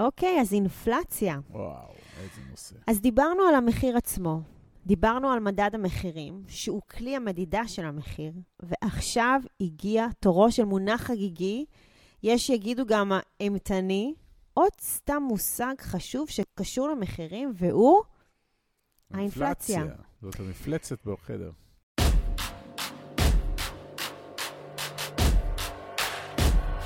אוקיי, אז אינפלציה. וואו, איזה נושא. אז דיברנו על המחיר עצמו, דיברנו על מדד המחירים, שהוא כלי המדידה של המחיר, ועכשיו הגיע תורו של מונח חגיגי, יש שיגידו גם האימתני, עוד סתם מושג חשוב שקשור למחירים, והוא האינפלציה. זאת המפלצת בחדר.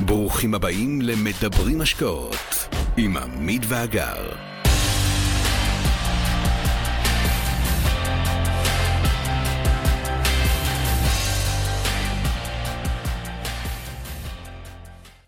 ברוכים הבאים למדברים השקעות עם עמית ואגר.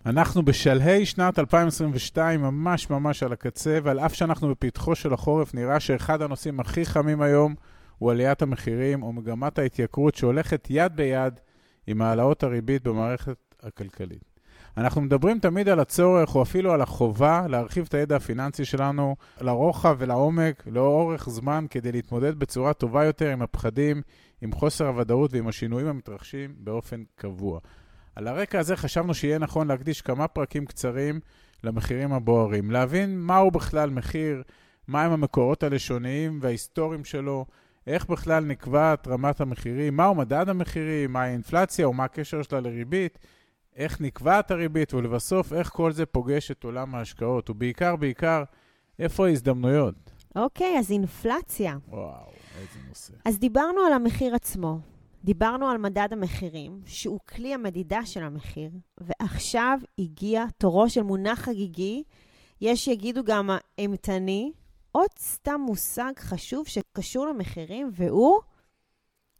אנחנו בשלהי שנת 2022, ממש ממש על הקצה, ועל אף שאנחנו בפתחו של החורף, נראה שאחד הנושאים הכי חמים היום הוא עליית המחירים או מגמת ההתייקרות שהולכת יד ביד עם העלאות הריבית במערכת הכלכלית. אנחנו מדברים תמיד על הצורך, או אפילו על החובה, להרחיב את הידע הפיננסי שלנו לרוחב ולעומק, לאורך זמן, כדי להתמודד בצורה טובה יותר עם הפחדים, עם חוסר הוודאות ועם השינויים המתרחשים באופן קבוע. על הרקע הזה חשבנו שיהיה נכון להקדיש כמה פרקים קצרים למחירים הבוערים, להבין מהו בכלל מחיר, מהם המקורות הלשוניים וההיסטוריים שלו, איך בכלל נקבעת רמת המחירים, מהו מדד המחירים, מהי האינפלציה ומה הקשר שלה לריבית, איך נקבעת הריבית, ולבסוף, איך כל זה פוגש את עולם ההשקעות, ובעיקר, בעיקר, איפה ההזדמנויות. אוקיי, אז אינפלציה. וואו, איזה נושא. אז דיברנו על המחיר עצמו, דיברנו על מדד המחירים, שהוא כלי המדידה של המחיר, ועכשיו הגיע תורו של מונח חגיגי, יש שיגידו גם האימתני, עוד סתם מושג חשוב שקשור למחירים, והוא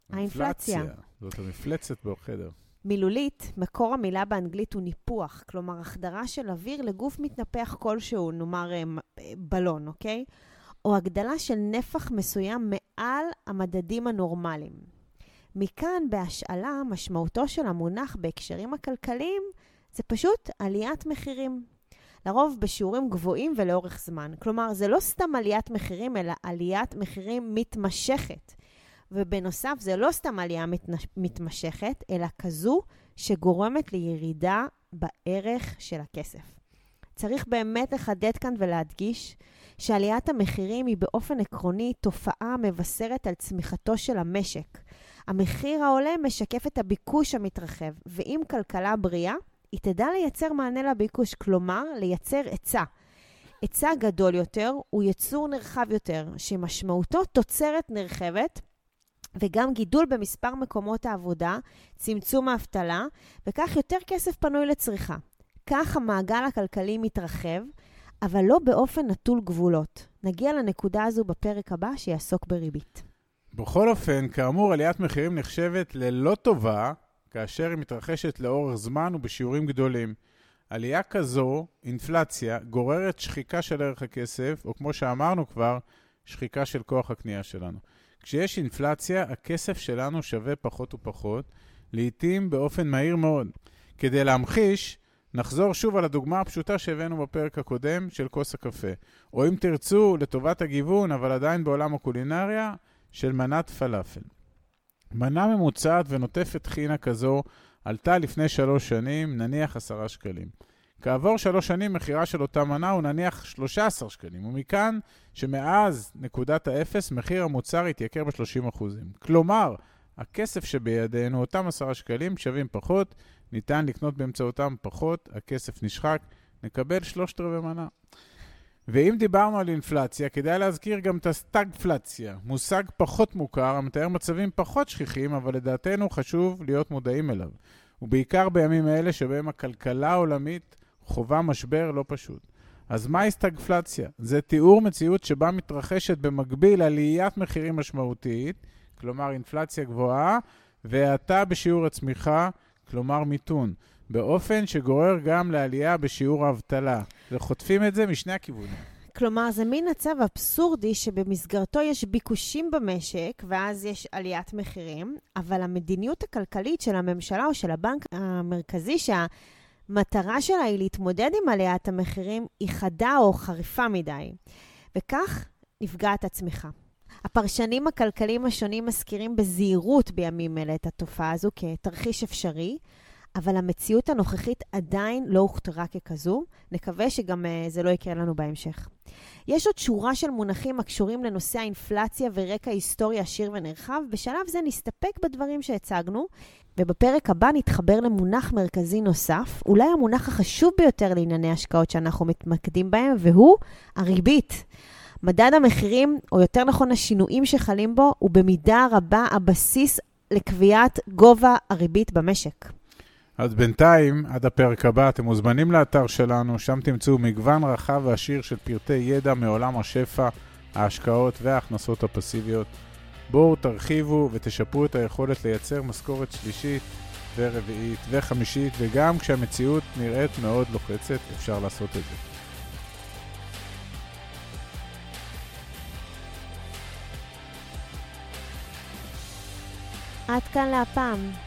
האינפלציה. זאת המפלצת בחדר. מילולית, מקור המילה באנגלית הוא ניפוח, כלומר החדרה של אוויר לגוף מתנפח כלשהו, נאמר אה, אה, בלון, אוקיי? או הגדלה של נפח מסוים מעל המדדים הנורמליים. מכאן, בהשאלה, משמעותו של המונח בהקשרים הכלכליים זה פשוט עליית מחירים. לרוב בשיעורים גבוהים ולאורך זמן. כלומר, זה לא סתם עליית מחירים, אלא עליית מחירים מתמשכת. ובנוסף, זה לא סתם עלייה מתמשכת, אלא כזו שגורמת לירידה בערך של הכסף. צריך באמת לחדד כאן ולהדגיש שעליית המחירים היא באופן עקרוני תופעה מבשרת על צמיחתו של המשק. המחיר העולה משקף את הביקוש המתרחב, ואם כלכלה בריאה, היא תדע לייצר מענה לביקוש, כלומר, לייצר היצע. היצע גדול יותר הוא יצור נרחב יותר, שמשמעותו תוצרת נרחבת וגם גידול במספר מקומות העבודה, צמצום האבטלה, וכך יותר כסף פנוי לצריכה. כך המעגל הכלכלי מתרחב, אבל לא באופן נטול גבולות. נגיע לנקודה הזו בפרק הבא שיעסוק בריבית. בכל אופן, כאמור, עליית מחירים נחשבת ללא טובה כאשר היא מתרחשת לאורך זמן ובשיעורים גדולים. עלייה כזו, אינפלציה, גוררת שחיקה של ערך הכסף, או כמו שאמרנו כבר, שחיקה של כוח הקנייה שלנו. כשיש אינפלציה, הכסף שלנו שווה פחות ופחות, לעתים באופן מהיר מאוד. כדי להמחיש, נחזור שוב על הדוגמה הפשוטה שהבאנו בפרק הקודם של כוס הקפה. או אם תרצו, לטובת הגיוון, אבל עדיין בעולם הקולינריה, של מנת פלאפל. מנה ממוצעת ונוטפת חינה כזו עלתה לפני שלוש שנים, נניח עשרה שקלים. כעבור שלוש שנים מחירה של אותה מנה הוא נניח 13 שקלים, ומכאן שמאז נקודת האפס מחיר המוצר התייקר ב-30%. כלומר, הכסף שבידינו, אותם 10 שקלים, שווים פחות, ניתן לקנות באמצעותם פחות, הכסף נשחק, נקבל שלושת רבעי מנה. ואם דיברנו על אינפלציה, כדאי להזכיר גם את הסטגפלציה, מושג פחות מוכר המתאר מצבים פחות שכיחים, אבל לדעתנו חשוב להיות מודעים אליו. ובעיקר בימים אלה שבהם הכלכלה העולמית חווה משבר לא פשוט. אז מהי סטגפלציה? זה תיאור מציאות שבה מתרחשת במקביל עליית מחירים משמעותית, כלומר אינפלציה גבוהה, והאטה בשיעור הצמיחה, כלומר מיתון, באופן שגורר גם לעלייה בשיעור האבטלה. וחוטפים את זה משני הכיוונים. כלומר, זה מין מצב אבסורדי שבמסגרתו יש ביקושים במשק, ואז יש עליית מחירים, אבל המדיניות הכלכלית של הממשלה או של הבנק המרכזי, שה... המטרה שלה היא להתמודד עם עליית המחירים, היא חדה או חריפה מדי, וכך נפגעת הצמיחה. הפרשנים הכלכליים השונים מזכירים בזהירות בימים אלה את התופעה הזו כתרחיש אפשרי, אבל המציאות הנוכחית עדיין לא הוכתרה ככזו. נקווה שגם uh, זה לא יקרה לנו בהמשך. יש עוד שורה של מונחים הקשורים לנושא האינפלציה ורקע היסטורי עשיר ונרחב. בשלב זה נסתפק בדברים שהצגנו, ובפרק הבא נתחבר למונח מרכזי נוסף, אולי המונח החשוב ביותר לענייני השקעות שאנחנו מתמקדים בהם, והוא הריבית. מדד המחירים, או יותר נכון השינויים שחלים בו, הוא במידה רבה הבסיס לקביעת גובה הריבית במשק. אז בינתיים, עד הפרק הבא, אתם מוזמנים לאתר שלנו, שם תמצאו מגוון רחב ועשיר של פרטי ידע מעולם השפע, ההשקעות וההכנסות הפסיביות. בואו תרחיבו ותשפרו את היכולת לייצר משכורת שלישית ורביעית וחמישית, וגם כשהמציאות נראית מאוד לוחצת, אפשר לעשות את זה. עד כאן להפעם.